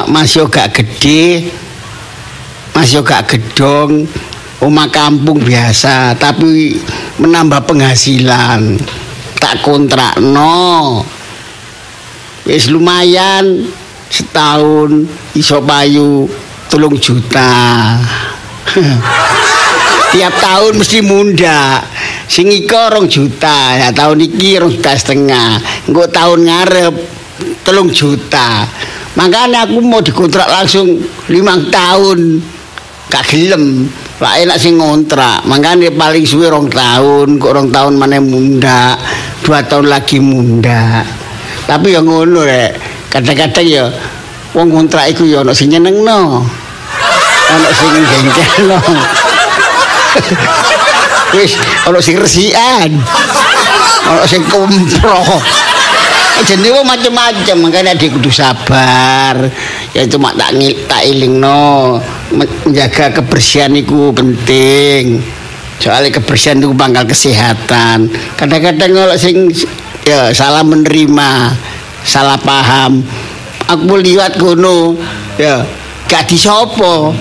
Oma masih gak gede. Masih gak gedong. Oma kampung biasa, tapi menambah penghasilan. Tak kontrak no. Wis lumayan setahun iso payu tulung juta. Tiap tahun mesti munda. Sing iko rong juta, ya tahun iki rong juta setengah. Engko tahun ngarep telung juta. Makanya aku mau dikontrak langsung limang tahun. Gak gelem. Lah enak sing ngontrak. Makanya paling suwe rong tahun, kok rong tahun mana munda. Dua tahun lagi munda. Tapi yang ngono rek. Kadang-kadang ya wong kontrak iku ya ono sing nyenengno. Ono sing jengkel Wis ono sing resikan. Ono sing kompro. Jenenge wong macam-macam, makanya dia kudu sabar. Ya cuma tak tak ilingno menjaga kebersihan itu penting. Soalnya kebersihan itu pangkal kesehatan. Kadang-kadang kalau sing ya salah menerima, salah paham. Aku liwat kono, ya gak disopo.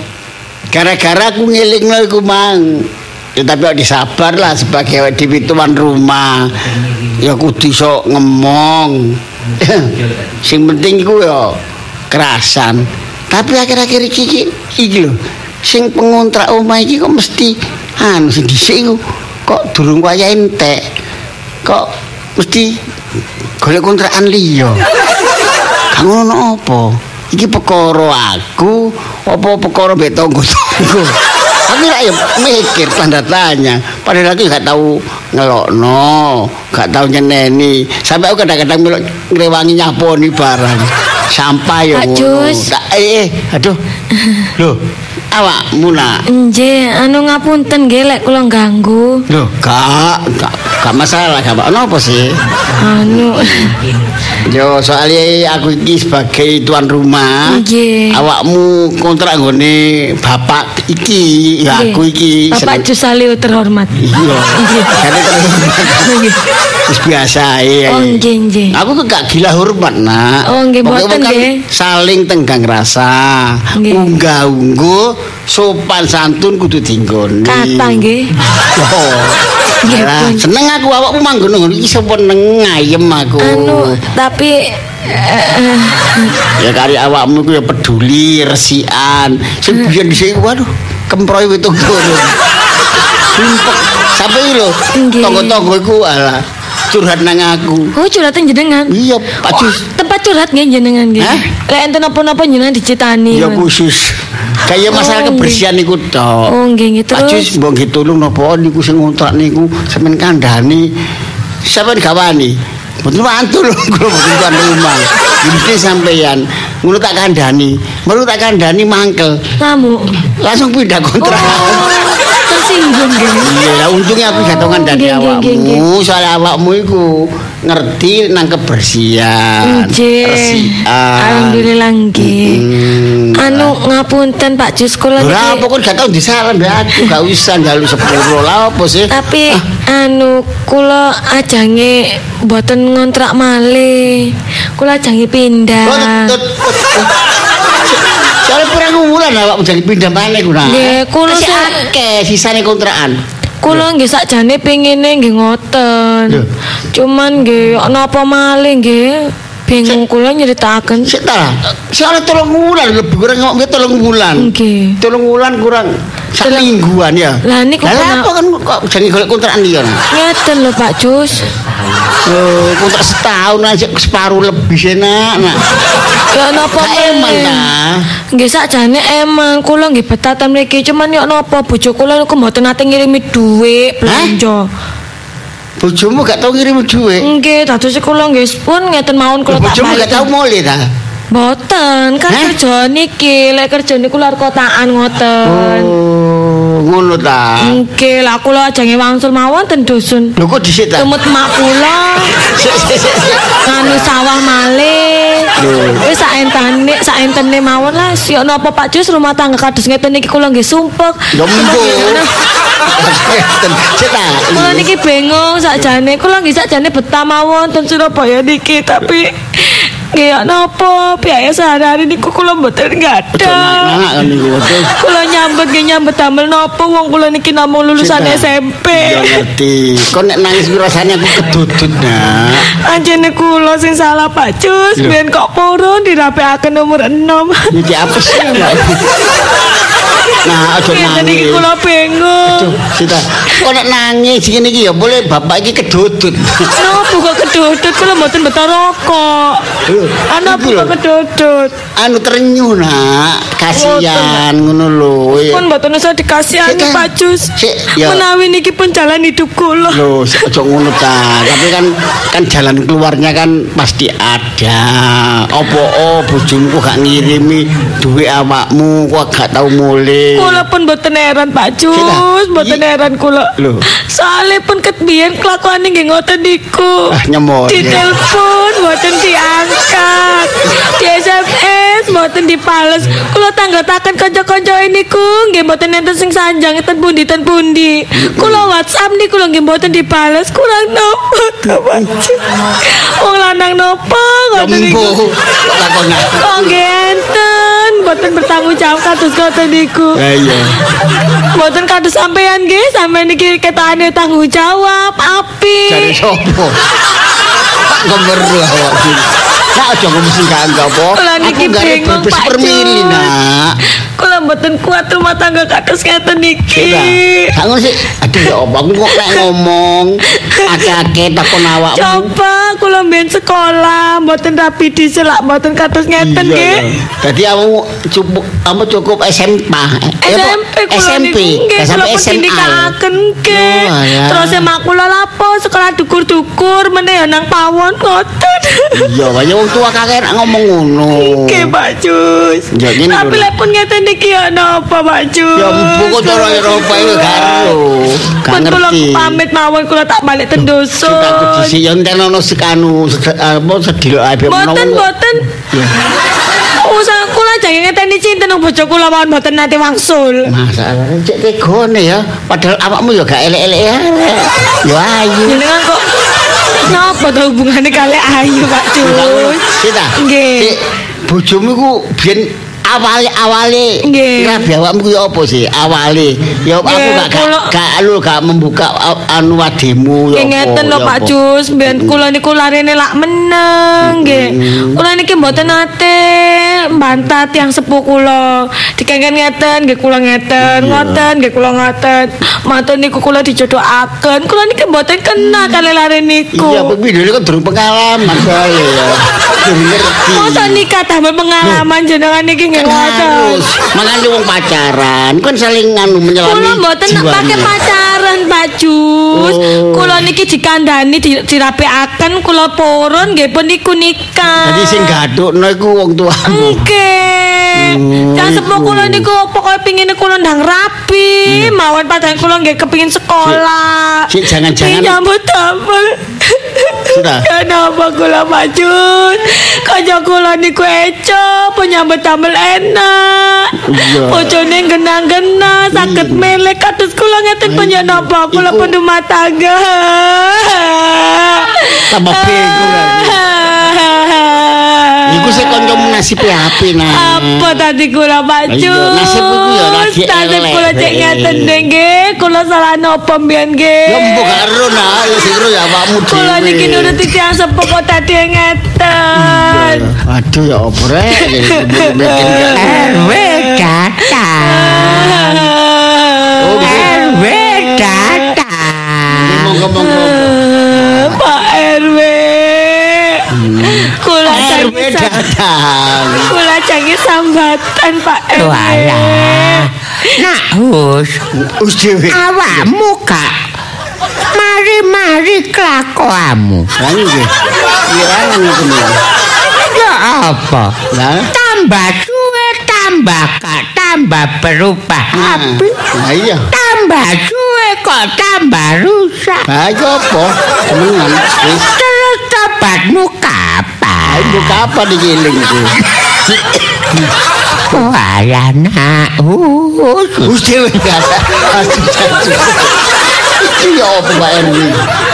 Gara-gara aku ngilingno iku mang. Ya tapi kok disabar lah sebagai di tuan rumah. Ya kudu iso ngomong. Sing penting iku ya kerasan. Tapi akhir-akhir iki iki lho. Sing pengontrak omah iki kok mesti anu sing dhisik iku kok durung kaya entek. Kok mesti golek kontrakan liya. Kang ngono apa? Iki perkara aku apa perkara mbek tangga-tangga? Aku ra ya mikir tanda tanya. Padahal aku gak tahu ngelokno, gak tahu nyeneni. Sampai aku kadang-kadang ngrewangi nyaponi barang. Sampah ya Jus. Eh, eh, aduh. Loh, awakmu nak. Nggih, anu ngapunten nggih lek kula ganggu. Loh, gak, gak, gak masalah, gak apa sih? Anu Yo, soalnya aku iki sebagai tuan rumah. nggih. Awakmu kontrak nggone bapak iki, ya aku iki. Bapak seneng- Jus Salio terhormat. Iya. Nggih. wis biasa ya. Oh nggih nggih. Aku kok gak gila hormat nak. Oh, nggih, Pokoknya boten, kan nggih. Saling tenggang rasa. Nggih. Unggah ungguh sopan santun kudu dinggoni. Kata nggih. Oh. Nggih, Alah, seneng aku awakmu manggon ngono iki seneng ngayem aku. Anu tapi eh, eh, Ya kari awakmu ku ya peduli, resikan. Sing biyen dhisik waduh, kemproy wetung turun. Sumpek. Sampai iki lho, Nggih. tonggo-tonggo iku alah curhat nang aku. oh curhatan jenengan. Iya, Pak Jus. Tempat curhat nggih jenengan nggih. Lek enten apa-apa jenengan dicitani. Ya khusus. Kayak masalah Oh, kebersihan niku tok. Oh nggih nggih terus. Jus mbok nggih tulung napa niku sing ngontrak niku sampean kandhani. Sampeyan gawani. Mboten mantu lho kula mboten tuan rumah. Mesti sampeyan ngono tak kandhani. Baru tak kandhani mangkel. Kamu. Langsung pindah kontrak. Oh, tersinggung. Iya, untungnya aku dari nggih, nggih, nggih. awakmu. Soal awakmu iku ngerti nang kebersihan, resikan. Alhamdulillah nggih. Hmm. Anu ngapunten Pak Jus kula niki- apa kok gak tau disalam mbak aku gak usah galu sepuro lah apa sih? Tapi anu kula ajange mboten ngontrak malih. Kula ajange pindah. Soalnya kurang wulan awakmu jadi pindah mana ku nak? Nggih, kula Masih sih- akeh sisane kontrakan. Kula nggih sakjane pengine nggih ngoten. Cuman nggih ana apa malih nggih bingung kula nyritakaken. Sik ta. Soalnya tolong wulan lebih kurang ngomong tolong wulan. Nggih. Tolong wulan kurang sak mingguan ya. Lah, niku Lah apa kan kok jadi golek kontrakan liya? Nak? Ngeten lho Pak Jus. Oh, kontrak setahun aja separuh lebih sih nak. Ya napa emang ta. Nggih sakjane emang kula nggih betatan mriki cuman yo napa bojo kula niku mboten nate ngirimi dhuwit belanja. Bojomu gak tau ngirim duit. Nggih, dados kula nggih pun ngeten mawon kula tak Bojomu gak tau mulai ta. Mboten, kan Hah? kerja niki, lek kerja niku luar kotaan ngoten. Oh, ngono ta. Nggih, lah kula ajange wangsul mawon ten dusun. Lho kok dhisik ta? Tumut mak kula Sik sik sik. sik. nganu sawah malih. Wis sak entane, sak entene mawon lah. Yo napa Pak Jus rumah tangga kados ngeten niki kula nggih sumpek. Ya mbo. Sik. Kula niki bingung sakjane, kula nggih sakjane betah mawon ten Surabaya niki tapi Nggih ya napa biaya sehari-hari niku kula mboten gadah. Kula nyambut nggih nyambut damel napa wong kula niki namung lulusan. SMP. Ya ngerti. Kok nek nangis ku rasane aku kedudut nak. Anjene kula sing salah Pak Cus, biyen kok purun dirapikaken nomor 6. Iki apa sih Mbak? Nah, iki nangis. kula bingung. Aduh, Sita, kok nek nangis ngene iki ya boleh bapak iki kedudut. Napa kok kedodot kula mboten beto rokok. Lho, Ana lho. kok kedodot. Anu terenyuh nak, kasihan ngono lho. Pun mboten usah dikasihani Pak sik, ya. Menawi niki pun jalan hidup kula. Loh, ojo ngono ta. Tapi kan kan jalan keluarnya kan pasti ada. Opo oh bojomu gak ngirimi duit awakmu kok gak tau mulih. Kula pun mboten heran Pak Cus, Sik, mboten Iki- heran kula. Lho. Soale pun ket biyen kelakuane nggih ngoten niku. Ah, nyemot. Di telepon mboten diangkat. Di SMS mboten dipales. Kula tanggataken kanca-kanca niku nggih mboten enten sing sanjang enten pundi ten pundi. Kula WhatsApp niku lho nggih mboten dipales. Kurang nopo ta Pak Cus. Wong lanang nopo ngoten niku. Kok nggih enten mboten bertanggung jawab kados ngoten niku. Ya iya. Mboten kados sampean nggih, sampean niki ketane tanggung jawab, api. Cari sopo? Gemeru awak iki. Nak aja ngomong sing gak apa. Aku gak bingung, berbes Pak per mili Jun. nak. Kula mboten kuat rumah tangga kados ngeten niki. Gak sih. Aduh ya apa aku kok nek ngomong akeh-akeh takon awakmu. Coba kula mbiyen sekolah, mboten rapi diselak, mboten kados ngeten Iya, nggih. iya. Jadi kamu cukup kamu cukup SMP. SMP SMP. sampai SMA. alah. Terus emak kula lapo sekolah dukur-dukur meneh nang pawon ngoten. Iya, kaya wong tua kakek nak ngomong ngono. Nggih, Pak Jus. Ya, ngene Tapi lek pun ngeten niki ya napa, Pak Jus? Ya mpu kok cara Eropa ero. Gak Pun kula pamit mawon kula tak balik ten Kita dusun. kudu sih yang anu sekanu sed- apa sedil ae Mboten mboten. Ya. Usah kula jange ngeteni cinta nang bojo kula mawon mboten nate wangsul. Masalahnya cek tegone ya. Padahal awakmu ya gak elek-elek ya. Ya ayu. Jenengan kok Napa to hubungannya kali ayu Pak Jus? Sita. Nggih. Bojomu ku biyen awale awale Nggih. awakmu ku ya apa sih awale ya aku gak gak kula- gak membuka a- anu wadimu ya ngeten lho Pak apa. Jus, mbiyen kula niku larene lak meneng nggih. Kula niki mboten nate mbantat yang sepuh kula. Dikengken ngeten nggih kula ngeten, ngoten nggih kula ngoten. Matur niku kula dijodohaken. Kula niki mboten kena kali lare niku. Iya, video ini kan durung pengalaman saya ya. Durung ngerti. Masa nikah tambah pengalaman jenengan niki nggih ngoten. makanya wong pacaran kan saling anu menyelami Kula mboten nak pakai pacaran, Pak Jus. Oh. Kula niki dikandani di- dirapikaken kula purun nggih pun niku nikah. jadi sing gadukno iku wong tuamu Nggih. Jangan sepuh iku. kula niku pokoke pengine kula ndang rapi, mawon padahal kula nggih kepengin sekolah. Sik, jangan-jangan- nyambut damel. Sudah. Kenapa kula majun? Kanca kula niku eco, penyambut damel enak. Iya. Bojone genang-genang, saged melek kados kula ngeten penjenapa kula Iku- pun rumah tangga. Tambah bingung iku sing kancamu nasibe apik nah Apa tadi kula? Iya, nasib iku ya lagi kula cek ngeten deh nggih. Kula salah napa mbiyen nggih. ya mbok gak ero nah ya sing ero ya awakmu dhewe Kula niki nuruti tiyang sepuh kok tadi ngeten. aduh ya apa rek RW. Oh, RW datang. ngomong-ngomong jangi sam- datang kula jangi sambatan Pak RW. Walah. Nak hus, us dhewe awakmu kak. Mari-mari kelakuanmu. lah nggih ya ngono Ya apa? lah Tambah suwe, tambah kak, tambah berubah api. Lah iya. Tambah suwe kok tambah rusak. Lah iya apa? Terus tobatmu kapan? Ayo kapan digiling ku? Wala nak hus. Us dhewe kata. Aduh, aduh. Iya apa Pak?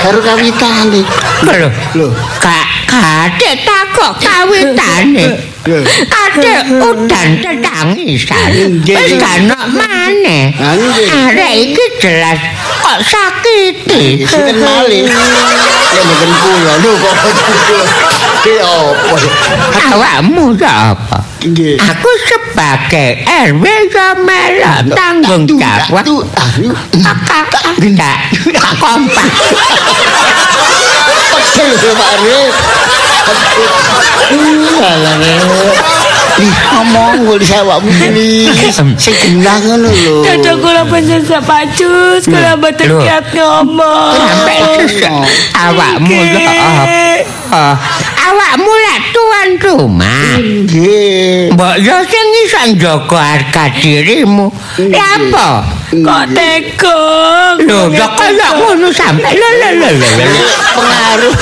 Karo kawitane. Loh, Loh, Kak, kadek takok kawitane. Kadek udan tetangisan. Nggih. Wis maneh. Ha, nggih. Arek iki jelas kok sakiti. Sinten malih? Ya mboten kula. Lho kok. Ki apa? Awakmu ya apa? Nggih. Aku sebagai RW melok tanggung jawab. Kakak enggak kompak. Pegel lho Pak Rwe. Alah. Ih, ngomong gue di sawakmu ini. Sing genah ngono lho. Dada kula pancen sapacus, kula mboten Lho. kiat ngomong. Sampai awakmu ya apa? Awakmu lah tuan rumah. Nggih. Mbok yo sing iso njaga harga dirimu. Ya apa? Kok tega? Lho, ya kaya ngono sampe lho lho lho lho. Pengaruh.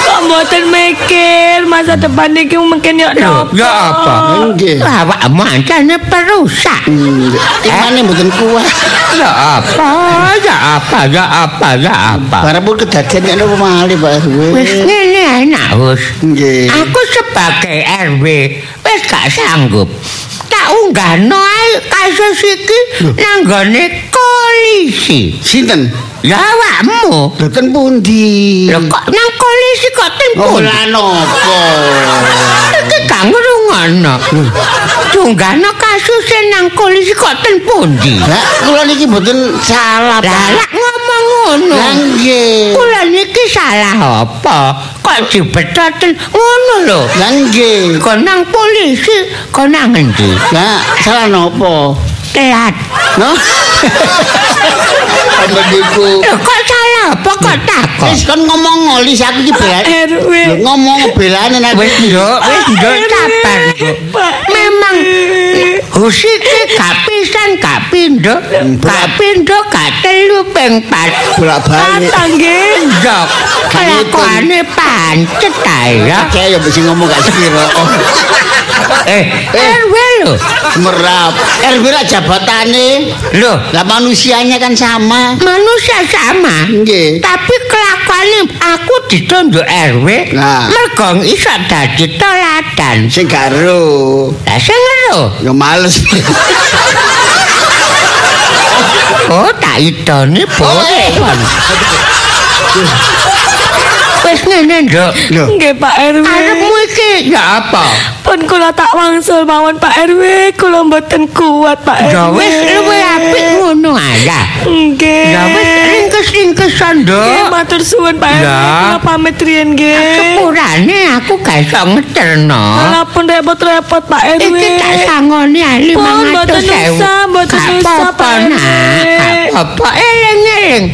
Kok mboten mikir masa depan iki mungkin yo nopo? ya apa? Nggih. Awakmu ancane perusak. Imane mboten kuat. Ya apa? Ya apa? Ya apa? Ya apa? Barang pun kedadian nek napa malih Pak. Wis ngene enak wis. Nggih. Aku sebagai RW wis gak sanggup. Tak unggahno ae kasus iki nang gone polisi. Sinten? Ya awakmu. Boten pundi. Lho kok nang polisi kok Oh, tempun? lah napa? Iki gak ngrungono. Tunggahno kasus nang polisi kok ten pundi? Lah, kula niki mboten salah, Lah ngomong ngono. Lah nggih. Kula niki salah apa? Kok dibetoten ngono lho. Lah nggih. Kok nang polisi, kok nang endi? Lah, salah napa? Telat. No? Apa niku? Lho kok apa kok takon? Wis kon ngomong ngolis aku iki. RW. Lho, ngomong belane nek Wis nduk, wis. Nduk. Memang Usike gak pisan gak pindho, gak pindho gak telu ping pat. bolak-balik. Nggih. Ndok, pancet ae ya. Kayak ya mesti ngomong gak sepiro. Eh, RW lho. Merap. RW lah jabatane. Lho, Lah manusianya kan sama. manusia sama. Nggih. Tapi kelakuane aku ditunjuk RW. Nah. Mergo iso dadi toladan. Sing garo. Lah sing. Ya males. Oh, tak idoni boleh. Wis ngene, Nduk. Nggih Pak RW. Arepmu iki ya apa? Pun kula tak wangsul mawon Pak RW, kula mboten kuat Pak RW. Ya wis luwih apik ngono ae. Nggih. Ya wis ringkes-ringkesan, Nggih, Nduk. matur suwun Pak RW. Kula pamit riyen nggih. Sepurane aku gak iso ngeterno. Walaupun repot-repot Pak RW. Iki tak sangoni ali Pun, mboten usah, mboten usah, Pak RW. Apa eling-eling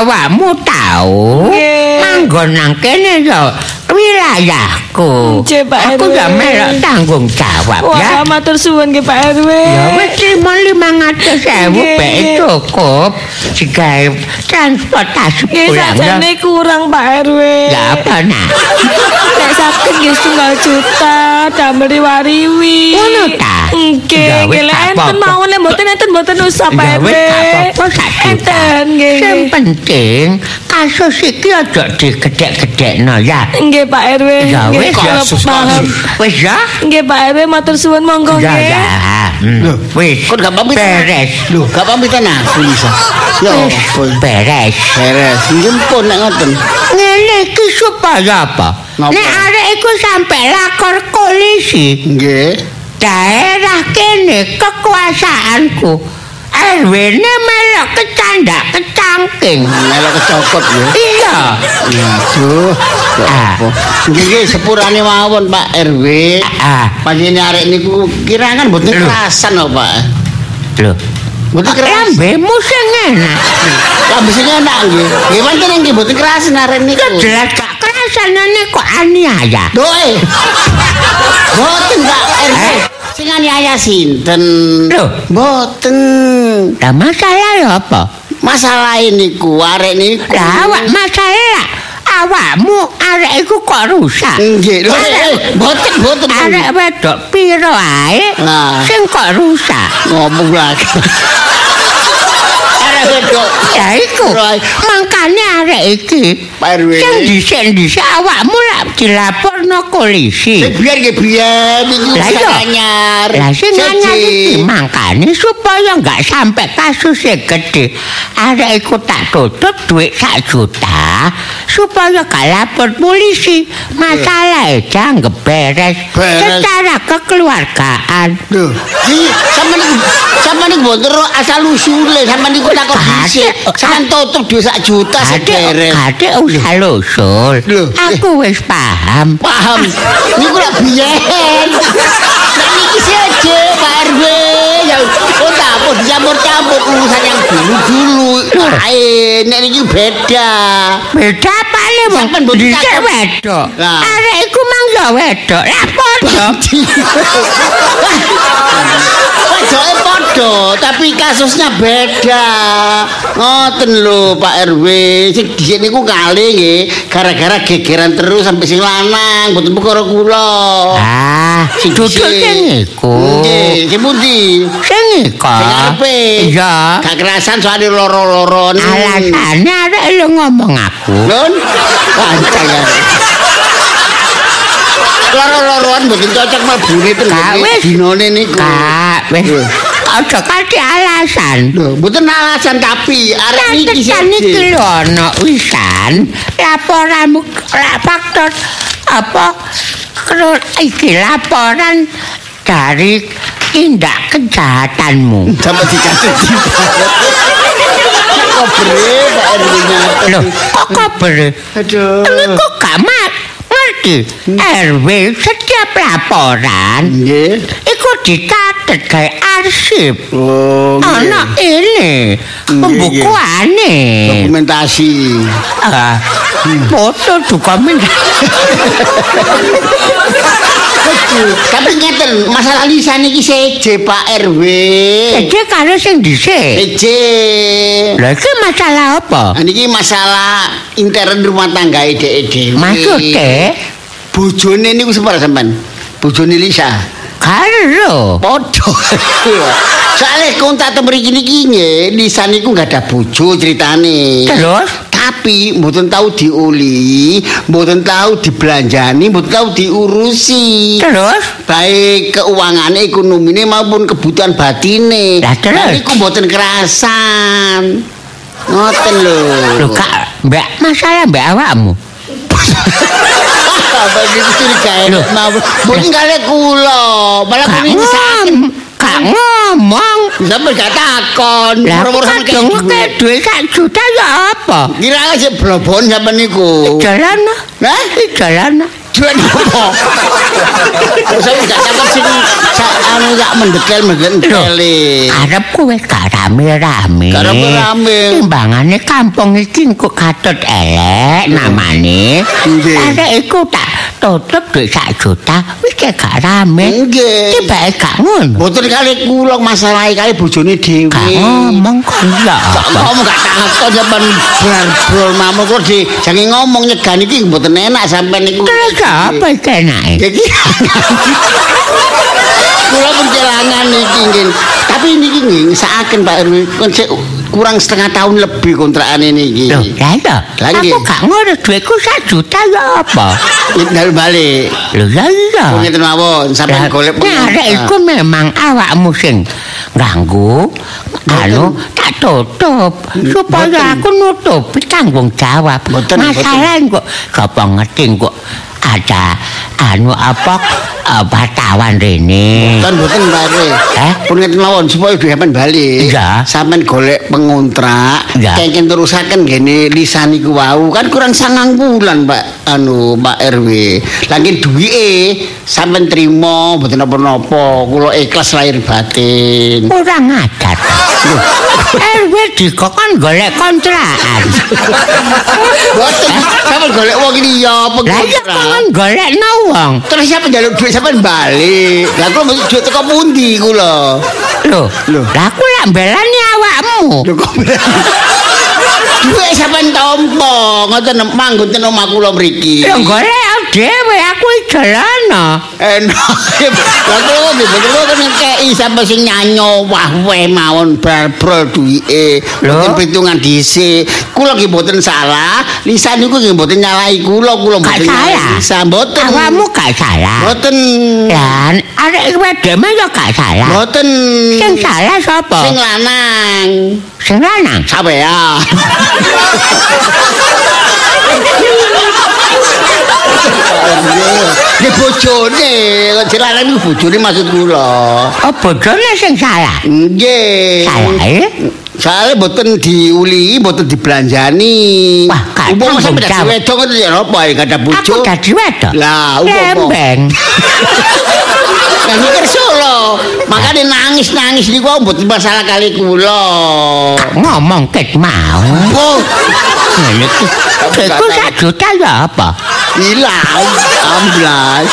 awakmu tahu Nggih. Manggon nang kene yo wilayahku. Nggih, Pak Aku RW. ya melok tanggung jawab Wah, ya. matur suwun nggih Pak RW. Ya wis terima 500.000 Nggih. bae cukup digawe transportasi Nggih pulang ya. sakjane kurang Pak RW. Ya apa nah? Nek sakit nggih setunggal juta damel riwariwi. Ngono ta? Nggih, Ya wis, nggih lek tak enten mawon lek mboten enten mboten usah Pak RW. tak. Enten nggih. Sing penting kasus iki aja digedhek-gedhekno ya. Nggih Pak RW. Nggih, kasus paham. Wis ya? Nggih Pak RW matur suwun monggo nggih. ya. Hmm. Loh, Wis. Kok gak pamit? Beres. Lho, gak pamitan aku Lisa. Ya? Beres. Beres. Nggih pun nek ngoten. Ngene iki supaya apa? Nek arek iku sampe lakor polisi, Nggih. daerah kene kekuasaanku RW-ne melok kecandak kecangking. Melok kecokot ya. Iya. Ya aduh. Ya Ah. apa? Nggih sepurane mawon Pak RW. Ah, Panjenengan arek niku kira kan mboten kerasan lho Pak. lho. Mboten kerasan. Lambemu sing enak. Lah biasanya enak nggih. Nggih pancen nggih mboten kerasan arek niku. Jelas gak kerasanane kok aniaya. Doe. Mboten Pak RW. Eh? Sing aniaya sinten? Lho. Mboten. Lah masalah ya apa? Masalah niku arek niku. Lah awak masalah awakmu arek iku kok rusak. Nggih, lho. Eh, Mboten mboten. Arek wedok piro ae sing kok rusak. ngomong lagi. Arek wedok. Ya iku. Mangkane arek iki sing dhisik-dhisik awakmu lak dilaporno polisi. Sing biar biar iki Lah iya. anyar. Lah sing anyar iki mangkane supaya enggak sampai kasusnya gede. Arek iku tak tutup duit sak juta supaya gak lapor polisi. Masalah jangan beres Beres. secara kekeluargaan. Iki sampean niku sampean niku mboten asal usule, sampean niku takon Kadek. dhisik. Sampean tutup duit sak juta seberes. kadek usah lusul. Aku wis paham. Paham. Niku lak biyen. Nek iki seje Pak RW. Ya oh tak apa dicampur-campur urusan yang dulu-dulu. Lain, nek iki beda. Beda paling wong Sampean mboten dhisik cakep. wedok. Lah. Arek iku mang ya wedok. Lah padha. Wedoke padha, tapi kasusnya beda. Ngoten lho Pak RW, sing dhisik niku kali nggih, gara-gara gegeran terus sampai sing lanang, mboten perkara kula. Ah, Sing duduk sing iku. Nggih, sing pundi? Sing iku. Sing arepe. Iya. Gak kerasan soalnya loro-loron. Alasane arek lu ngomong aku. Nun, pancen ya. Loro-loroan mboten cocok mabune ten Gak wis. dinone niku. Kak, wis. Aja kasih alasan. Lho, mboten alasan tapi arek iki Tekan iki siji. lho ana wisan laporanmu la- faktor apa kro- iki laporan dari tindak kejahatanmu. Sampai dikasih di Kok bre Pak RW-nya. Loh, kok kabar? Aduh. Niku gak ngerti. RW setiap laporan Nggih. iku dicatet gawe arsip. Oh. Ana ini pembukuane. dokumentasi. Ah, foto dokumen. Tapi ngeten, masalah lisan iki seje Pak RW. Jadi karo sing dhisik. Seje. Lha iki masalah apa? Niki masalah intern rumah tangga ide dhewe. Maksudnya bojone niku separa sampean? Bojone Lisa. Karo. Podo. Soale kontak mriki niki Lisa niku enggak ada bojo ceritane. Terus Tapi mboten tahu diuli, mboten tahu dibelanjani, mboten tahu diurusi. terus Baik keuangannya, ekonomine maupun kebutuhan batine. Lah, terus? Niku mboten kerasan. Ngoten lho. lho Kak, Mbak, masalah Mbak awakmu. Apa niku curiga Lho. mawon. Mboten kale kula, malah Kak kene sakit. ngom, Kak ngomong. Sampe gak takon, Lah sampe kadang kayak ke duit sak juta ya apa? Kira aja blobon sampe niku. Jalan Hah? jalan Jual apa? Saya gak dapat sing sa- anu gak mendekel mendekel. Arepku wis gak rame-rame. Gak rame-rame. Timbangane kampung iki kok katut elek namane. Nggih. Arek iku tak tutup duit sak juta wis gak rame. Nggih. Tiba gak ngono. Mboten kali kula masalahe kali bojone dhewe. Gak ngomong kok ya. Gak ngomong gak takon sampean barbrol mamul kok di jange ngomong nyegan iki mboten enak sampean niku. Terus apa iki enake? Iki Kula pun kelangan nggih. Tapi niki nggih ngisakaken Pak RW kon kurang setengah tahun lebih kontrakan ini Loh, lah iya. Lah, nggih. Aku gak ngono duitku sak juta ya apa? Dal balik. Lho ya iya. Oh ngeten mawon sampean golek Nyarek iku memang awakmu sing ganggu anu tak tutup supaya aku nutupi tanggung jawab. Masalah kok sapa ngerti kok ada anu apa eh, wartawan rene. Kan mboten bare. Eh? Pun ngeten mawon supaya duwe sampean balik. Iya. Sampean golek pengontrak. Kengken terusaken gene lisan iku wau kan kurang sangang bulan Pak anu Pak RW. Lagi duwike sampean trimo mboten napa-napa. Kula ikhlas lahir batin. Kurang ajar. RW dikon golek kontrakan. Mboten sampean golek wong liya Lah iya pengontrak. Kon golek wong. Terus siapa njaluk duit sampean balik? Lah kula mesti duit teko pundi kula? Lho, Lho. lah aku lak belani awakmu. Lho kok Duit sampean tompo, ngoten manggon ten omah kula mriki. Lho golek dhewe ijalana. Enak. Lah kula nggih mboten kula kan ngekeki sampe sing nyanyo wah wae mawon barbro duwike. Mboten perhitungan dhisik. Kula nggih mboten salah. Lisa niku nggih mboten nyalahi kula, kula mboten salah. Lisa mboten. Awakmu gak salah. Mboten. Lan arek wedeme yo gak salah. Mboten. Sing salah sapa? Sing lanang. Sing lanang. Sampean. Ini bojone, kok jelalan itu bojone maksud kula. Oh bojone sing salah. Nggih. Salah e? Soalnya mboten diuli, mboten dibelanjani. Wah, Umpama tanggung sampe dadi wedok itu ya apa ya gak ada bojo. Aku dadi wedok. Lah, umpama. Nah, mikir solo. Makanya nangis-nangis niku mboten masalah kali kula. Ngomong ket mau. Oh, Iku sak juta ya apa? hilang. Amblas.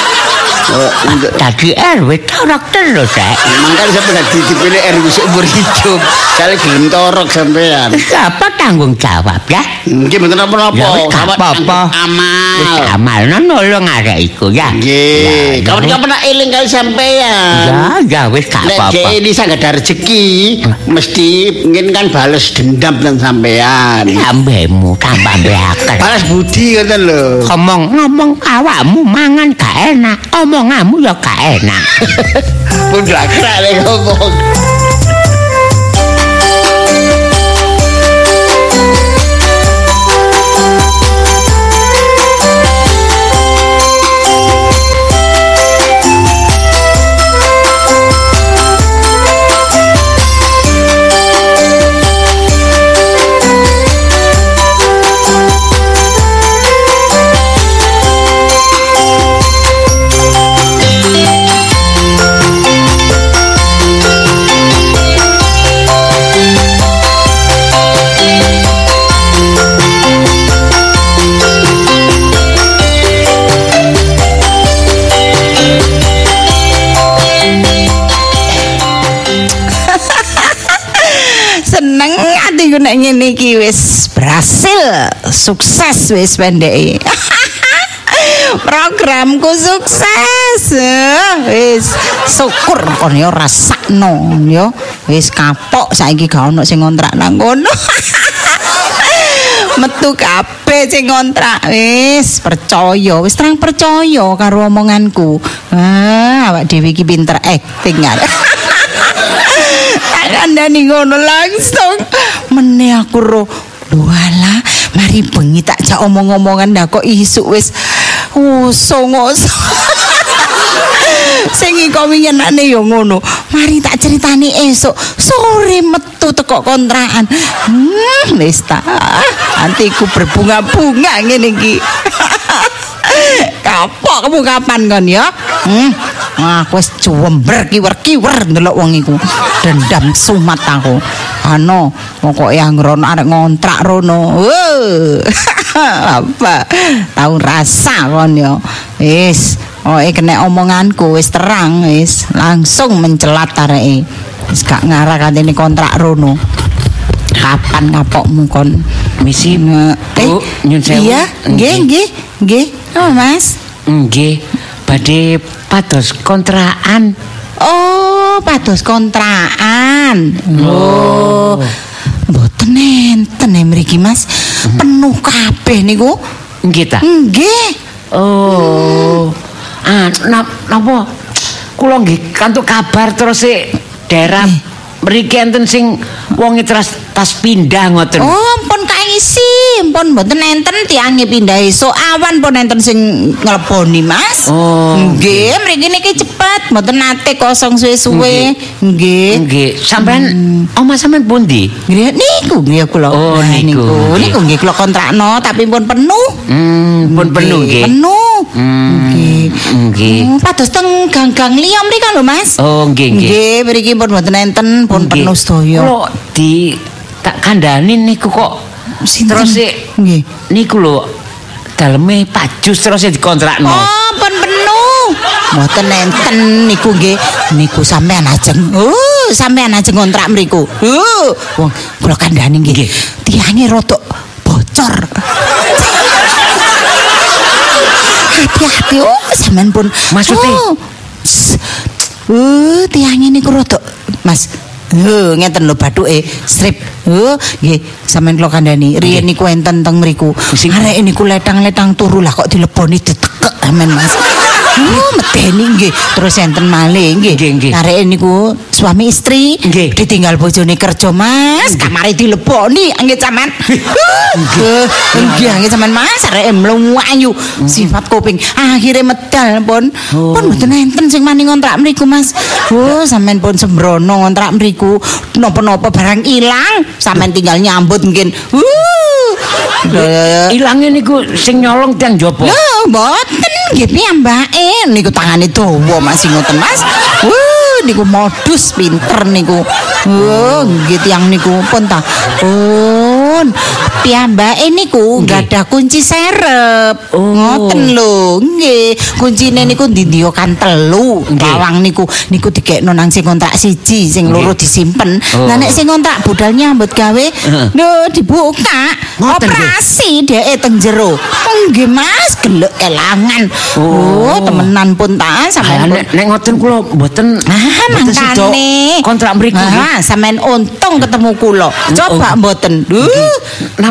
Dadi RW torok terus rek. Makanya sampai dadi dipilih RW seumur hidup. Saya gelem torok sampean. Siapa tanggung jawab ya? Nggih mboten apa-apa. Ya wis gak Sama apa-apa. Amal. Wis amalno nolong arek iku ya. Nggih, Ya, kapan-kapan nak eling kali sampean. Ya, ya wis gak apa-apa. dhek ini saya ada rezeki, mesti mungkin kan bales dendam dan sampean. Ambemu tambah beaker. Balas budi ngoten lho. Ngomong ngomong awakmu mangan gak enak, omonganmu ya gak enak. Pun gak lek ngomong. Atiku nek ngene iki wis berhasil. Sukses wis pendeke programku sukses. Wis syukur kon yo rasakno yo. Wis kapok saiki gak ono sing ngontrak nang kono. Metu kabeh sing ngontrak. Wis percaya wis terang percaya karo omonganku. Ah awak dhewe iki pinter acting kan ngono langsung meneh aku ro Walah, mari bengi tak jak omong-omongan dah kok isuk wis usung-usung. Sing iko wingenane yo ngono. Mari tak critani esuk sore metu teko kontrakan. Hmm, wis ta. Antiku berbunga-bunga ngene iki. Kapok kamu kapan kon ya? Hmm. Aku wis cuwember kiwer-kiwer ndelok wong iku. Dendam sumat aku. Ano, pokoke anggere arek ngontrak rono. Apa? Tahu rasa kon ya. Wis, oke kena omonganku wis terang wis langsung mencelat areke. Wis gak ngarah katene kontrak rono. Kapan kapokmu kon? Misi, Bu, nyun sewu. Iya, nggih, nggih, nggih. Oh, Mas. Nggih, badhe pados kontrakan. Oh, pados kontrakan. Oh. Mboten enten mriki, Mas. Penuh kabeh niku. Nggih ta? Nggih. Oh. Ah, napa kula nggih kantuk kabar terus sik daerah mriki enten sing wonge tas pindah ngoten. Oh, pun kaisi, pun mboten enten tiange pindah esuk awan pun enten sing ngleboni, Mas. Oh, Nggih, mriki niki cepet, mboten nate kosong suwe-suwe. Nggih. Nggih, sampean omah sampean pundi? Nggih, niku nggih kula. Oh, niku. niku. Nggih kula kontrakno tapi pun penuh. Hmm, pun penuh nggih. Penuh. Hmm, Nggih. nggih. Hmm, Pados teng gang-gang liya mriki lho, Mas. Oh, nggih nggih. Nggih, mriki pun mboten enten, pun penuh sedaya. Kula di tak kandhani niku kok Sinten? terus Nggih. niku lho daleme pajus terus sik dikontrakno. Oh, pun penuh. Mboten enten niku nggih. Niku sampean ajeng. Oh, sampean ajeng kontrak mriku. Oh, wong kula kandhani nggih. Tiange rodok bocor. hati-hati oh sampean pun Maksudnya? oh, s- uh tiang ini rada Mas Heh, ngeten lho bathuke strip. Heh, nggih, sampean kula kandhani. Riyen niku enten teng mriku. Arek niku letang-letang turu lah kok dileboni ditekek amen Mas. Oh, medeni nggih. Terus enten malih nggih. Nggih, nggih. Arek niku suami istri Nggih. ditinggal bojone kerja Mas, kamare dileboni nggih sampean. Nggih, nggih nggih sampean Mas, arek mlayu sifat kuping. Akhire medal pun. Pun mboten enten sing mani ngontrak mriku Mas. Oh, sampean pun sembrono ngontrak mriku. Napa-napa barang ilang, sampean tinggal nyambut mungkin. Uh. Ilange niku sing nyolong tiang jopo. Lho, mboten nggih piyambake niku tangane dawa Mas sing ngoten Mas. Wuh, niku modus pinter niku. Wuh, nggih tiyang niku pun ta. Pun piyambake niku gadah kunci serep. Oh. Ngoten lho, nggih. Kuncine niku didiokan telu. Nggih. Lawang niku niku dikekno nang sing kontrak siji, sing loro disimpen. Oh. Lah nek sing kontrak budal nyambut gawe, lho dibuka. Operasi dhek teng jero. Oh, Nggih Mas, gelek elangan. Oh, temenan pun ta Ah, sampean. nek nek ngoten kula mboten Ah, mboten mangkane. kontrak mriku. nggih. Ah, sampean untung ketemu kula. Coba Oh. mboten. Duh.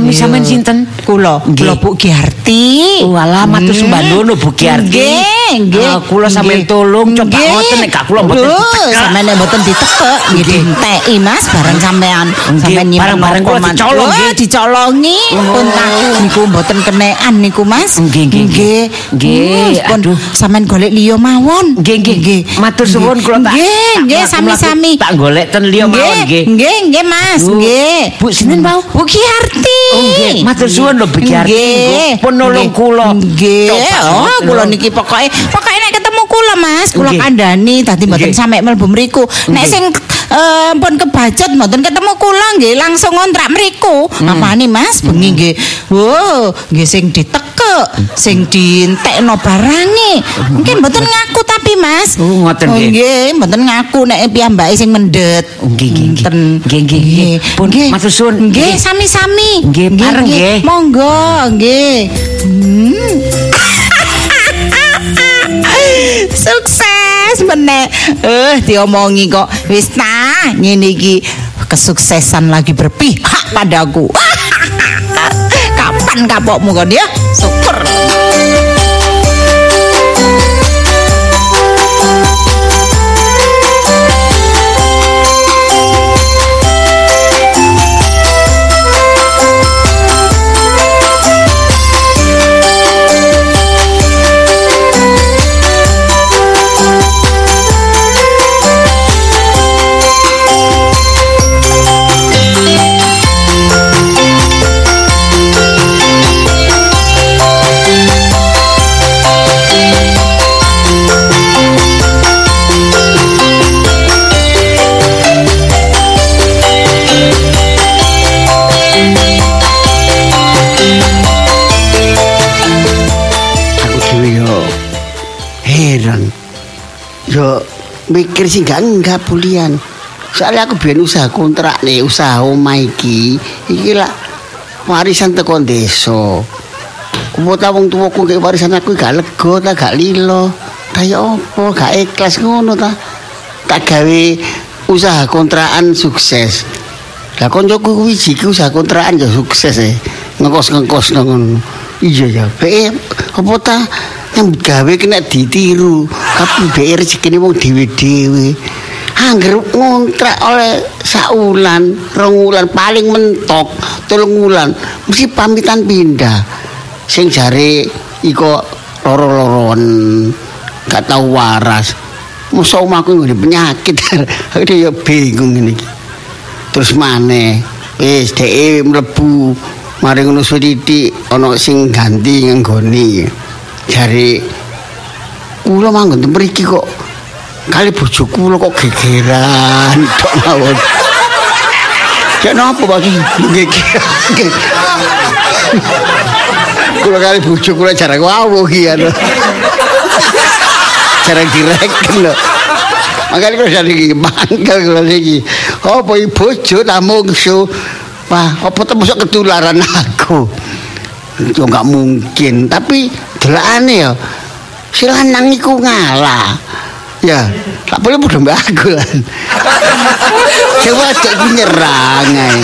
Nami Iya. sampean sinten? Kula, Nggih. kula Bu Giarti. Oh, alah, matur sembahdono, Bu Giarti. Nggih, nggih. Ah, kula sampean Nggih. tolong, coba Nggih. ngoten, nek kula mboten ditekek. Sampean nek mboten ditekek, nggih Nggih. dinteki Mas bareng sampean. Nggih, Sampean nyimpen barang-barang kula dicolong, nggih. dicolongi. Pun ta niku mboten kenekan niku Mas. Nggih, nggih, Nggih. nggih. Hmm, pun Aduh. sampean golek liya mawon. Nggih, nggih. Matur suwun kula tak. Nggih, nggih sami-sami. Tak golek ten liya mawon nggih. Nggih, nggih Mas, nggih. Bu, sinten mau? Bu Giarti. Oh, nggih. Matur suwun lho, Bu Giarti. Nggih. Pun nolong kula. Nggih. Oh, kula niki pokoke pokoke nek ketemu kula Mas, kula kandhani dadi mboten sampe mlebu mriku. Nek sing eh, pun kebajet mboten ketemu kula nggih langsung ngontrak mriku. Hmm. Apane Mas? Bengi nggih. Wo, nggih sing ditekek, sing dientekno barange. Mungkin mboten ngaku tapi Mas. Oh, ngoten nggih. nggih, mboten ngaku nek piyambake sing mendet. Nggih, nggih, nggih. Nggih, nggih. Pun matur suwun. Nggih, Nggih. sami-sami. Nggih, bareng nggih. Monggo, nggih. Hmm. Sukses meneh. Eh, diomongi kok. Wis ta, ngene iki kesuksesan lagi berpihak padaku. Kapan kapokmu kok dia? Syukur. Mikir sih gak enggak bulian. Soalnya aku biyen usaha kontrak nih usaha omah iki. Iki lah warisan teko desa. Kumpul wong tuwaku kayak warisan aku gak lega ta gak lilo. Kaya apa gak ikhlas ngono ta. Tak gawe usaha kontrakan sukses. Lah koncoku kuwi iki usaha kontrakan ya sukses e. Ngekos-ngekos ngono. Iya ya. Be apa ta yang gawe kena ditiru tapi be rezekine wong dhewe-dhewe Angger ngontrak oleh saulan, rong wulan paling mentok, telung wulan mesti pamitan pindah. Sing jare iko loro-loron gak tau waras. Mosok omahku ngene penyakit. Aku ya bingung ngene iki. Terus maneh wis dhek mlebu mari ngono sithik ana sing ganti nggoni. Jare kula manggon ten mriki kok kali bojo kula kok gegeran tok mawon. Cek napa Pak gegeran? Kula kali bojo kula jarang wawuh iki anu. Jarang direken lho. Makanya kula jadi iki mangkel kula iki. Apa iki bojo ta mungsu? Wah, apa termasuk ketularan aku? Itu nggak mungkin, tapi delokane ya. Si lanang iku ngalah. Ya, tak boleh padha mbak aku lan. Coba cek nyerang ae.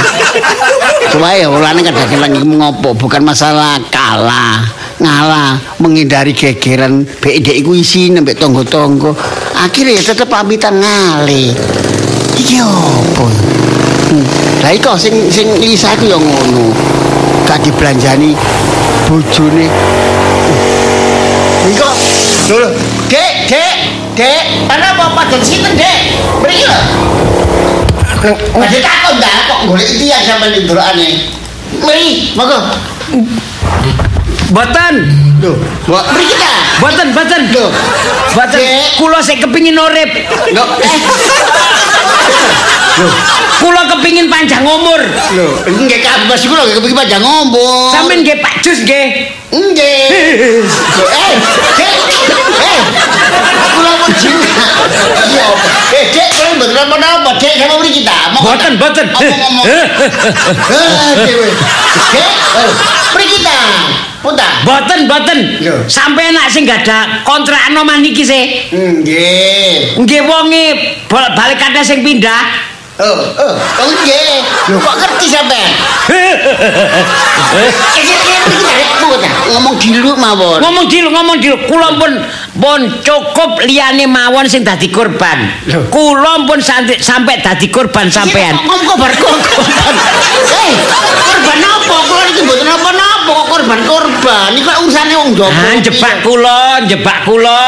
Coba ya ulane kadang-kadang iki ngopo, bukan masalah kalah. Ngalah, menghindari gegeran BD iku isi nembek tonggo-tonggo. Akhirnya ya tetep pamitan ngale. Iki opo? Hmm. Lah iku sing sing Lisa iku ya ngono. Gak dibelanjani bojone. Iki kok lho, Dek, Dek, Dek, ana apa padon sinten, Dek? Mriki lho. Nek takon dah kok golek iki ya sampean ndurane. Mriki, monggo. Boten, Lho, mbok mriki ta? boten, boten. Lho. Boten. Dek. Kula sik kepingin urip. Lho, eh. Kula kepingin panjang umur. Lho, nggih kabeh kula nggih kepengin panjang ngomong. Sampeyan nggih Pak Jus nggih. Nggih. Eh, Dek. Eh. Kula mau jinak. Iya? Eh, Dek, kula mboten napa-napa, Dek, sama mriki ta? Monggo Boten, ta. boten. Ngomong-ngomong. Eh, dewe. Dek, eh, mriki ta? Punta. Boten, boten. Sampeyan nak sing gak ada kontrakan omah niki sih. Nggih. Nggih wonge balik kata sing pindah. Oh, oh, oh. Lho kok ngerti sampean? Eh, Ngomong dilu mawon. Ngomong dulu, ngomong dulu. Kula pun pun cukup liyane mawon sing dadi korban. Kula pun sampai dadi korban sampean. Ngomong korban korban. Eh, korban apa? Kula iki mboten napa-napa kok korban-korban. Iki kok urusane wong jowo. Ah, jebak kula, jebak kula.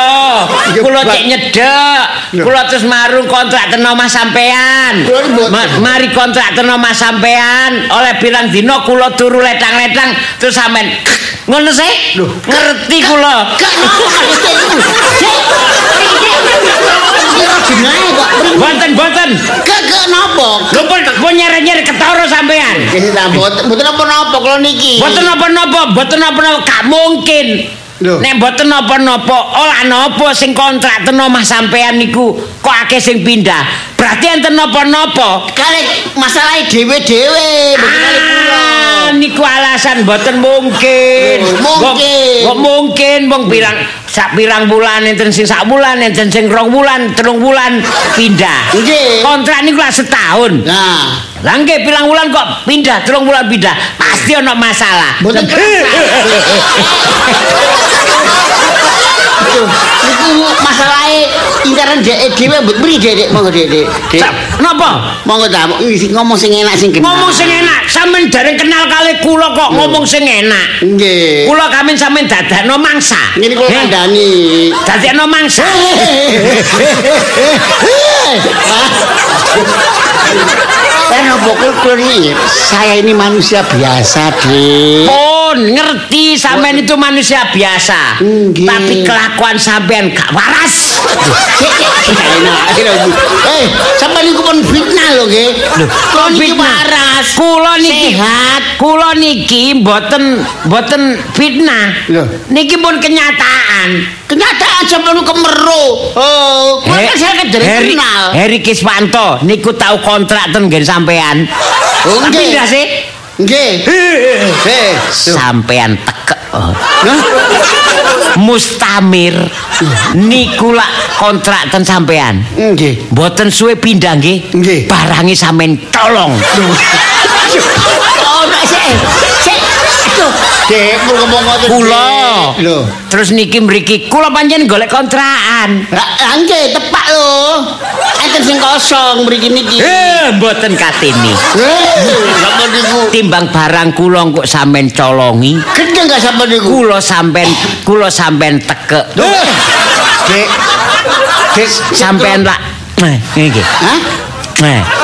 Jebak. Kula cek nyedek. Kula terus marung kontrak ten omah sampean. Mari kontrak ten omah sampean. Oleh bilang dino kula turu letang-letang terus sampean ngono sih? Lho. Ngerti kula. Gak ngono kan Dek. Dek, Iki kok jenenge kok. Boten, boten. Gak gak napa? Lho pun pun nyeret-nyeret ketara sampean. Nggih mboten mboten napa-napa kula niki. Boten napa-napa, boten napa-napa, gak mungkin. Nek boten napa-napa, olah napa sing kontrak ten omah sampean niku kok akeh sing pindah. Berarti enten napa-napa. Kali masalah dhewe-dhewe, mboten kula. Ah, niku alasan boten mungkin. Mungkin. Kok mungkin wong bilang sak pirang bulan enten sing sak bulan, enten sing rong bulan, telung bulan pindah. Nggih. Kontrak niku lah setahun. Nah, Lah nggih pirang bulan kok pindah, telung bulan pindah. Pasti ono masalah. mboten niku intern dhek dhewe mbok mriki Dek, Dek, monggo Dek, Napa? Monggo ta, ngomong sing enak sing kenal. Ngomong sing enak, sampean dereng kenal kali kula kok ngomong sing enak. Nggih. Kula kamen sampean dadakno mangsa. Ngene kula kandhani. Dadakno mangsa. Pokok kula ini, saya ini manusia biasa, Dek. Pun ngerti sampean itu manusia biasa. Tapi kelakuan sampean gak waras. Eh, sampai niku pun fitnah lho, nggih. Kula niki waras. Kula niki Sehat. Kula niki mboten mboten fitnah. Lho. Niki pun kenyataan. Kenyataan sampai niku kemeru. Oh, kula kan saya kenal. Heri Kiswanto niku tahu kontrak ten sampean. Oh, nggih. ndak sih? Nggih. Eh, Sampean tekek. Mustamir niku lak kontrak ten sampean. Nggih. Mboten suwe pindah nggih. Nggih. Barangi sampean tolong. Oh, sik. Sik. Dek, kula ngomong ngoten. Kula. Lho. Terus niki mriki kula pancen golek kontrakan. Lah, nggih, tepak lho. Enten sing kosong mriki niki. Eh, mboten katini. Eh, sampe niku. Timbang barang kula kok sampean colongi, Gede enggak sampe niku? kula sampean kula sampean tekek. Dek. Dek. Sampean lak eh nggih. Hah?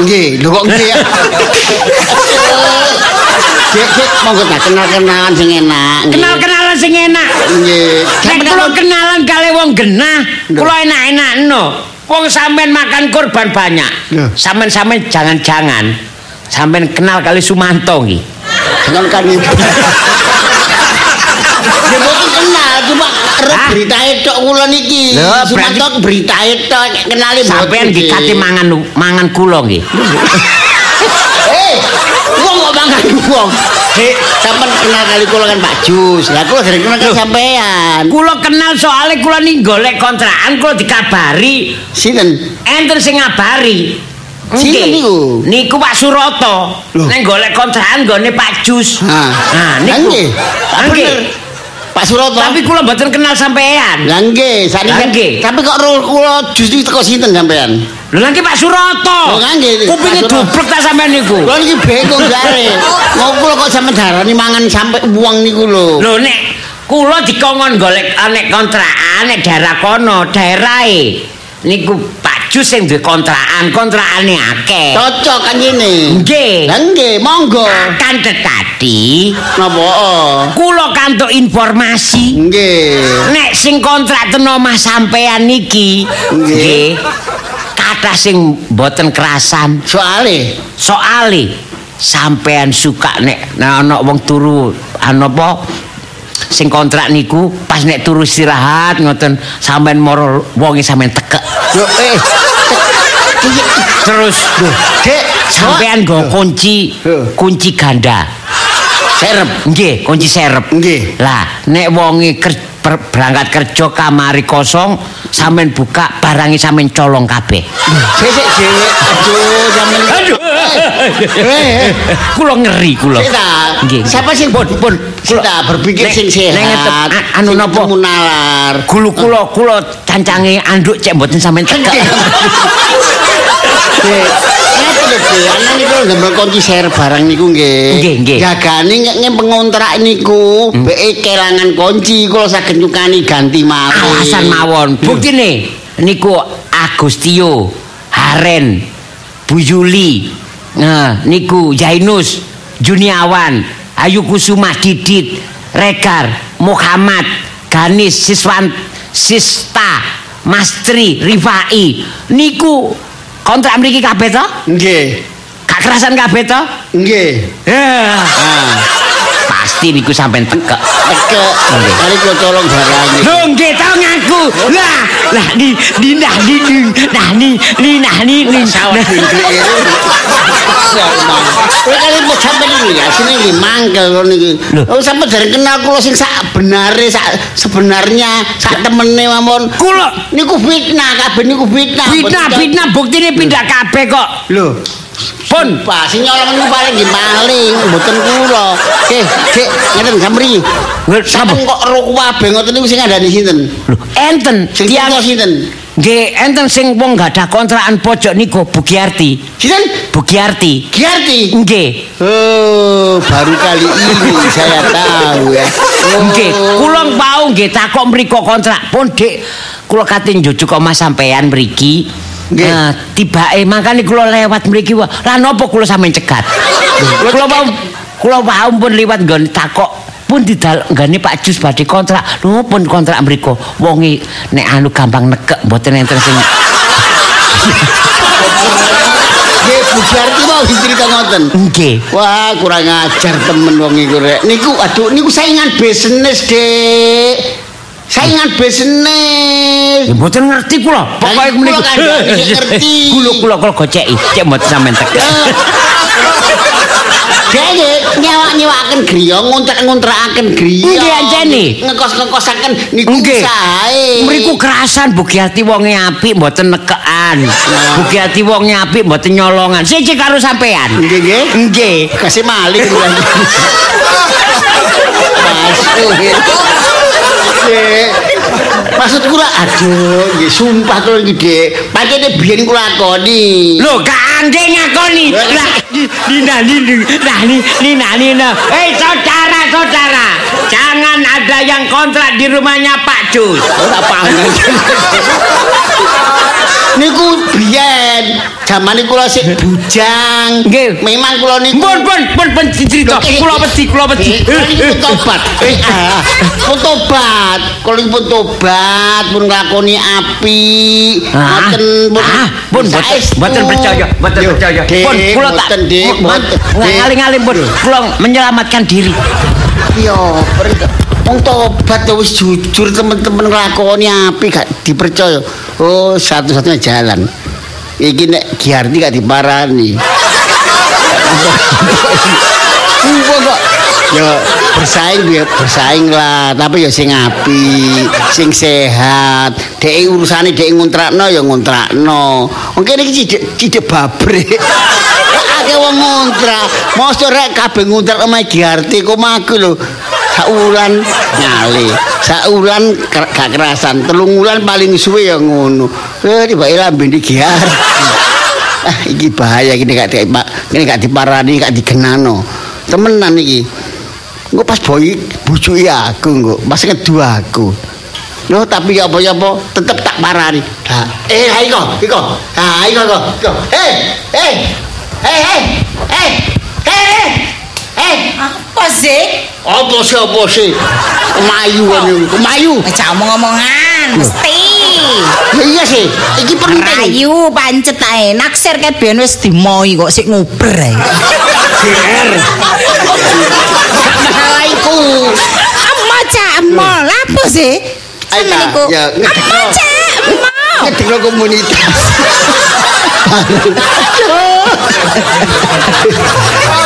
Nggih, lho kok nggih ya. Dek, dek, monggo tak kenal-kenalan sing enak. Kenal-kenalan sing enak. Nggih. Nek kula kenalan kali wong genah, kula enak-enak no. Wong sampean makan korban banyak. Sampean-sampean jangan-jangan sampean kenal kali Sumanto nggih. Dengan kan. Ya mboten kenal, cuma beritae tok kula niki. Lho, Sumanto beritae tok kenali mboten. Sampean nggih nggih. kate mangan mangan kula nggih. Eh, wong kok mangan wong. Dik, sampean kenal kali kula kan Pak Jus. Lah kula dereng kenal kali sampean. Kula kenal soalnya kula nih golek kontrakan kula dikabari Sinten? enten sing ngabari. Sinten Nggih. niku? Niku Pak Suroto. Neng golek kontrakan gone Pak Jus. Ha. Nah, niku. nggih. Bener. Pak Suroto. Tapi kula mboten kenal sampean. Lah nggih, sakniki kan-. Tapi kok kula justru teko sinten sampean? Lho lagi Pak Suroto. Oh, nggih. Kupinge dublek ta sampean niku. Kula niki bingung jare. Kula kok sampe darani mangan sampe uang niku lho. Lho nek kula dikongkon golek anek kontrakan nek daerah kono, daerahe niku Pak Jus sing duwe kontrakan, kontrakane akeh. Cocok kan ini. Nggih. Lah nggih, monggo. Akan tetapi Napa? kula kantuk informasi Nggih. nek sing kontrak ten omah sampean niki Nggih. kathah sing boten kerasan Soale soale sampean suka nek ana wong turu anu apa sing kontrak niku pas nek turu istirahat ngoten sampean moro wonge sampean tekek yo eh terus Dek, sampean go kunci kunci ganda serep. nggih kunci serep Nggih. lah nek wonge berangkat kerja kamari kosong sampean buka barangi sampean colong kabeh Sik sik sik. Aduh, sampean. Aduh. Eh, eh. kula ngeri kula. Nggih. Siapa sing pun pun Sik ta berpikir sing sehat. anu napa? temu nalar. Gulu kula kula cancange anduk cek mboten sampean. Ana niku ndemel kunci serep barang niku nggih. Nggih, nggih. Jagane nek pengontrak niku, Hmm. beke kelangan kunci kula saged nyukani ganti mawon. Alasan mawon. Buktine niku Agustio, Haren, Bu Yuli. Nah, niku Jainus, Juniawan, Ayu Kusuma Didit, Regar, Muhammad, Ganis, Siswan, Sista, Mastri, Rifai. Niku kontrak mriki kabeh to? Nggih. Gak kerasan kabeh to? Nggih. Ya. Ah, Pasti niku sampean tekek. teke kali kula colong barang. Lho nggih tau ngaku. Lah, lah di di nah di di nah ni ni nah ni ni. Pinggir. Kowe kali mau sampean iki ya sini iki mangkel ngono iki. Lho. Oh sampe dereng kenal kula sing sak benare sak sebenarnya sak temene mawon. Kula Niku fitnah kabeh niku fitnah. fitnah fitnah buktine pindah kabeh kok. Lho, Pun Pak, sing nyolong niku paling nggih maling, mboten kula. Oke, Cek, ngeten samri. Nggih? Sampeyan kok ro kabeh ngoten niku sing ngandani sinten? lho enten Sing tiyang sinten? nggih enten sing wong gak ada kontrakan pojok niku Bugiarti. Sinten? Bugiarti. Giarti. Nggih. Oh, baru kali ini saya tahu ya. Oh. Nggih, kula pau nggih takok mriko kontrak pun Dik kula kate njujuk omah sampean mriki. Nggih. Nah, tibake makane kula lewat mriki wae. Lah napa kula sampean cegat? Kula pau kula pau pun liwat nggon takok pun didal nggane Pak Jus badhe kontrak. Lho pun kontrak mriko. Wonge nek anu gampang nekek mboten enten sing Nggih, Bu Giarti mau cerita ngoten. nggih. Wah, kurang ajar temen wong iku rek. Niku aduh niku saingan bisnis, Dek. Saingan bisnis. Ya mboten ngerti kula. Pokoke kula kan nggak ngerti. Kula kula kula goceki. Cek mboten sampean tekek. Dek nyewa-nyewaken griya, ngontrak-ngontrakaken griya. Nggih, anjene. Ngekos-ngekosaken niku usahae. Mriku kerasan Bugiati wonge apik mboten nekekan. Bugiati wonge apik mboten nyolongan. Siji karo sampean. Nggih, nggih. Nggih. Kasih maling bulan. Dek. Maksudku lah, aduh, nggih sumpah kula iki, Dek. Pancene biyen kula lakoni. Lho, kangge ngakoni. Lah, Nina, Nina, nah, Nina, Nina. Hei, saudara-saudara, jangan ada yang kontrak di rumahnya Pak Jus. Ora paham. Niku biyen zaman kula sik bujang. Nggih. Memang kula niku Pun, pun, pun, pun, cerita. Eh, Kula wedi, kula wedi. Eh, niku pun tobat. Eh, ah, pun tobat. Kula niku pun tobat, pun nglakoni api. Ah, pun. ah, pun boten saestu. boten percaya, boten Yo, percaya. Pun kula tak boten, Dik, boten. Dik. ngaling-aling pun kula menyelamatkan diri. Yo, per- wong tobat ya wis jujur temen-temen nglakoni api gak dipercaya. Oh, satu-satunya jalan. Iki nek Giardi gak diparani. Apa kok? Ya bersaing ya bersaing lah, tapi ya sing apik, sing sehat. Dek urusane dek ngontrakno ya ngontrakno. Wong kene iki cidek cidek babre. Wong ngontrak. Mosok rek kabeh ngontrak omahe Giarti kok aku lho. Saulan nyale, saulan ker- gak kerasan, telung wulan paling suwe ya ngono. Eh tibake lambe di. Ah, iki bahaya gini gak di, gini gak diparani gak digenano. Temenan iki. Engko pas boy bujuki aku engko, pas ngedu aku. Loh tapi ya apa-apa tetep tak parani. Ha, eh ha iko. Ha iko. iko. Eh, eh. Eh, eh. Eh. Eh. Eh. Apa sih? Apa sih apa sih? Kemayu ngene, kemayu. Aja omong-omongan, mesti. Ya iya sih, iki penting. Rayu pancet ae naksir ke ben wis dimoi kok sik nguber ae. GR. Gak masalah iku. Amma cak mall apa sih? Ayo, Sama niku. Amma cak mall. Ngedekno komunitas.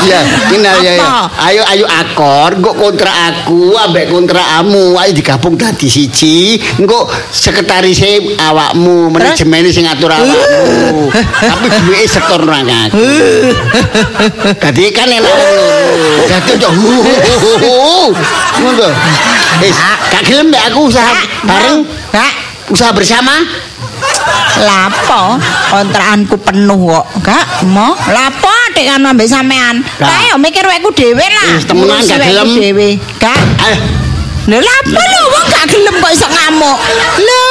ya, kenal ya? Ayo ayo akor, engko kontrak aku ambek kontrak kamu, ayo digabung dadi siji. Engko sekretarise awakmu, manajemen sing ngatur awakmu. Tapi duwike setor nang aku. Dadi kan enak. Dadi yo. Ngono. Wis, gak gelem aku usaha bareng, Kak, usaha bersama. Lapo kontrakanku penuh kok. Kak, mau lapo adik kan ambek sampean. Kae yo mikir wekku dhewe lah. Wis, temenan gak gelem. dhewe. Ayo. lho lapo lho wong gak gelem kok iso ngamuk. Lho,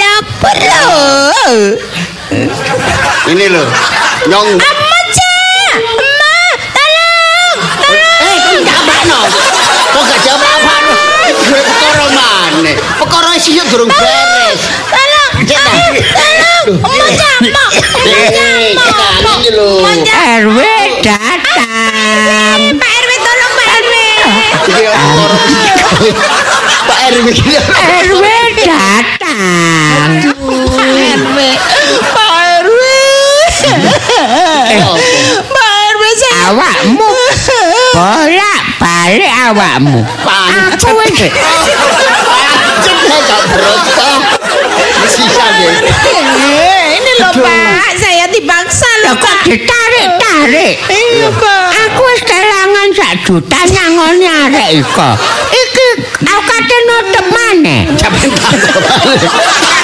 lapo lho. Ini loh. Nyong. Amma cak, Amma, tolong. Eh, kok gak apa-apa Kok gak jawab apa-apa perkara mana? Perkara sih yuk durung beres. RW datang. Pak RW tolong Pak RW. Pak RW. RW datang. Pak RW. Pak RW. Pak RW saya. Awakmu bolak balik awakmu. Aku wis Pancet gak berosa. Sisa. Eh, Ini loh Pak, saya dipaksa Lah loh kok ditarik-tarik. Iya Pak. Aku wis kelangan sak juta nyangoni arek iko. Iki aku kate nutup maneh. Takut.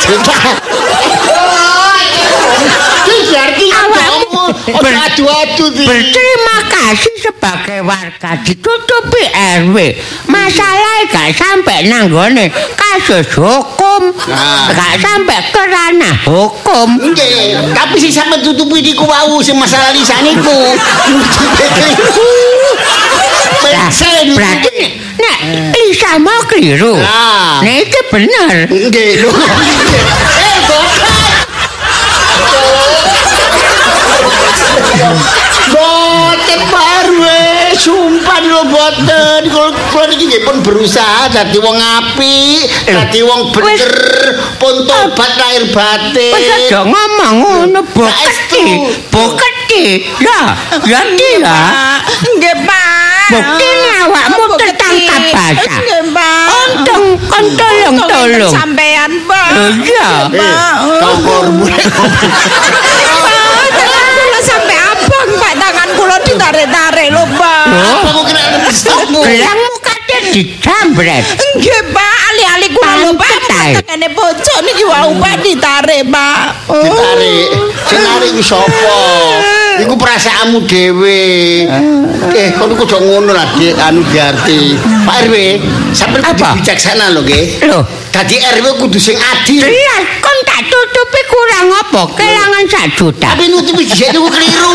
Juta. Terus arti Adu-adu sih. Berterima kasih sebagai warga ditutupi RW. Masalah gak sampai nanggone kasus hukum, Nah. gak sampai ke ranah hukum. Nggih, tapi sing sampe tutupi niku wau sing masalah lisan niku. Lah, Sen. berarti nek, nek Lisa mau keliru. Nah. Iki bener. Nggih, lho. Eh, boten. Parwe, sumpah lho boten. Kalau kalau niki nggih pun berusaha dadi wong apik, dadi wong bener, pun tobat lahir batin. Wis aja ngomong ngono Saestu. boketi. Boketi. Ya, ya dia. Pak. Nggih Pak. Bukti ini awakmu Bukti. tertangkap basah. Pak. Untung kon tolong-tolong. Sampean Pak. Iya. Eh, ditarik-tarik lho Pak. Apa kok kena stopmu? Gelangmu kate dijambret. Nggih Pak, ali-ali kula lho Pak. Tengene pojok niki wau Pak ditarik Pak. ditarik. Sing narik ku sapa? Iku perasaanmu dhewe. Eh kok niku aja ngono lah Dik anu diarti. Pak RW sampeyan kudu bijaksana lho nggih. Lho, dadi RW kudu sing adil. Jelas kon apa? Kelangan sak juta. tapi nutupi dhisik niku keliru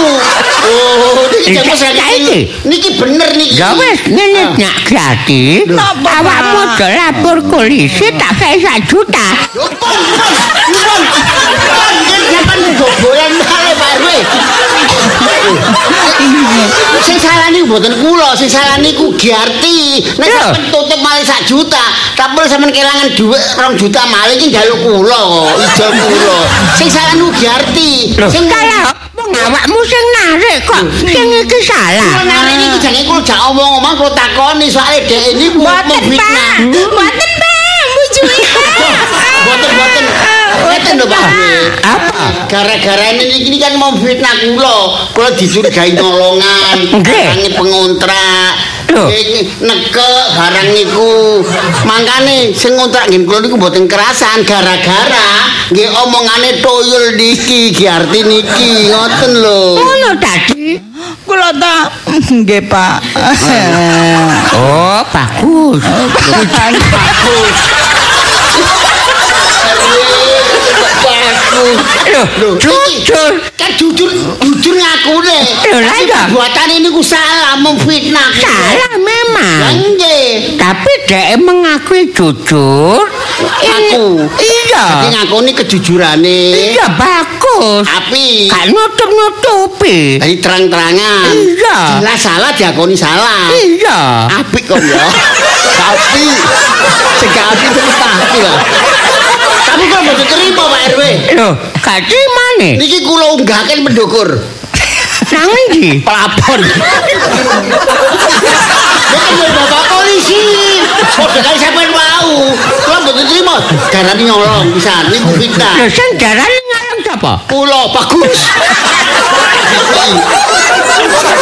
oh Iki, jek masalah iki. niki bener niki Ya wis ngene nyak Pak? Awakmu aja lapor polisi tak kei sak juta. Yo, pon, pon, pon, sampeyan dobolan malih Pak RW sing salah niku mboten kula, sing salah niku Giarti. Nek Lho. sampeyan tutup malih sak juta, tapi sampeyan kelangan dhuwit 2 juta malih iki njaluk kula kok, ijo kula. Sing salah niku Giarti. Sing Wong awakmu sing narik kok. Sing iki salah. Narik iki jange kula jak omong-omong kula takoni soalnya dhek ini Mboten. Mboten, Pak. Bujui, Pak. Boten Ngeten lho Pak. Apa? Gara-gara ini ini kan mau fitnah kula. Kula dicurigai nolongan, Nggih. karange pengontrak. Nekek barang niku. Mangkane sing ngontrak nggih kula niku mboten kerasan gara-gara nggih omongane toyol niki, ki arti niki, ngoten lho. Ngono tadi. Kula ta nggih, Pak. Oh, bagus. Bagus. Jujur. Kan jujur jujur ngakune. Lho, lah iya. Buatane niku salah memfitnah. Salah memang. Nggih. Tapi dia mengakui jujur. Ini- Aku. Iya. Jadi ngakoni kejujurane. Iya bagus. Tapi Gak nutup-nutupi. dari terang-terangan. Iya. Jelas salah diakoni salah. Iya. Apik kok ya. Tapi cegah api terus tapi lah. Tapi kok mboten terima Pak RW. Loh, gak terima nih. Niki kula unggahaken pendukur. Nang ndi? pelapor. Ya bapak polisi. Kode kali sampean mau. Kula mboten terima. Darani nyolong pisan niku fitnah. Lho, sing darane sapa? Kula bagus.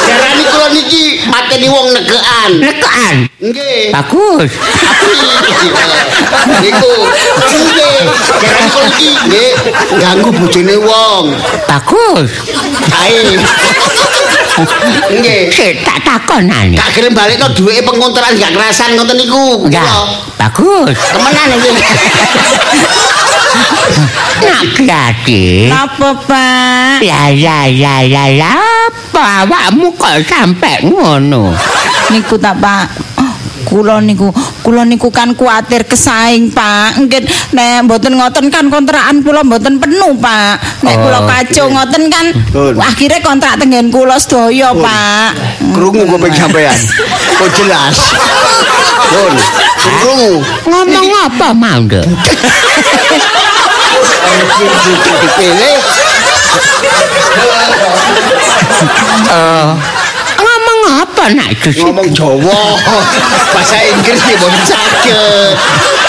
Darani kula niki mateni wong negekan. Nekaan. Nggih. Bagus. Niku nggih. Darani kula niki nggih ganggu bojone wong. Bagus. Ae. Nggih. Tak takonane. Gak gelem balekno duweke pengontrakan gak kerasan ngoten niku. Kula. bagus. Temenan iki. Nak grati. Napa, Pak? Ya ya ya ya ya. Apa awakmu kok sampe ngono? Niku tak, Pak. Kula niku, kula niku kan kuatir kesaing, Pak. Nggih, nek mboten ngoten kan kontrakan kula mboten penuh, Pak. Nek Oh, kula kacau ngoten kan akhirnya kontrak tengen kula sedaya, Pak. Krungu kuping sampean. Kok jelas. Pun. Krungu. Ngomong apa mau, Nduk? Apa nak Gus? ngomong Jawa. Bahasa Inggris ya mboten saged.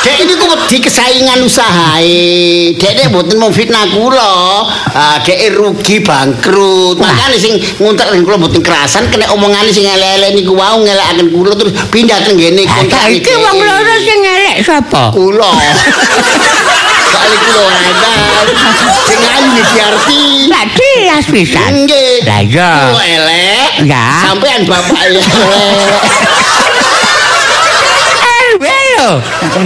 Dek ini ku wedi kesaingan usahae. Dek nek mboten mau fitnah kula, ah dek rugi bangkrut. Makane sing ngontrak ning kula mboten kerasan kena omongane sing elek-elek niku wau ngelakaken kula terus pindah teng ngene kontrak Iki wong loro sing elek sapa? kula. Kali kula sing ayu iki arti. Lah jelas pisan. Nggih. Lah iya. Kula elek. Ya. Sampean bapak elek. RW lho.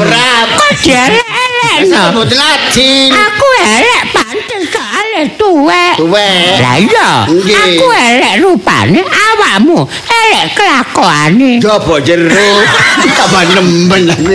Berat. Kok jelek-elek no? Mboten adil. Aku elek pantes soalnya tuwek. Tuwek. Lah iya. Nggih. Aku elek rupane, awakmu elek kelakuane. Coba jero tambah nemen aku.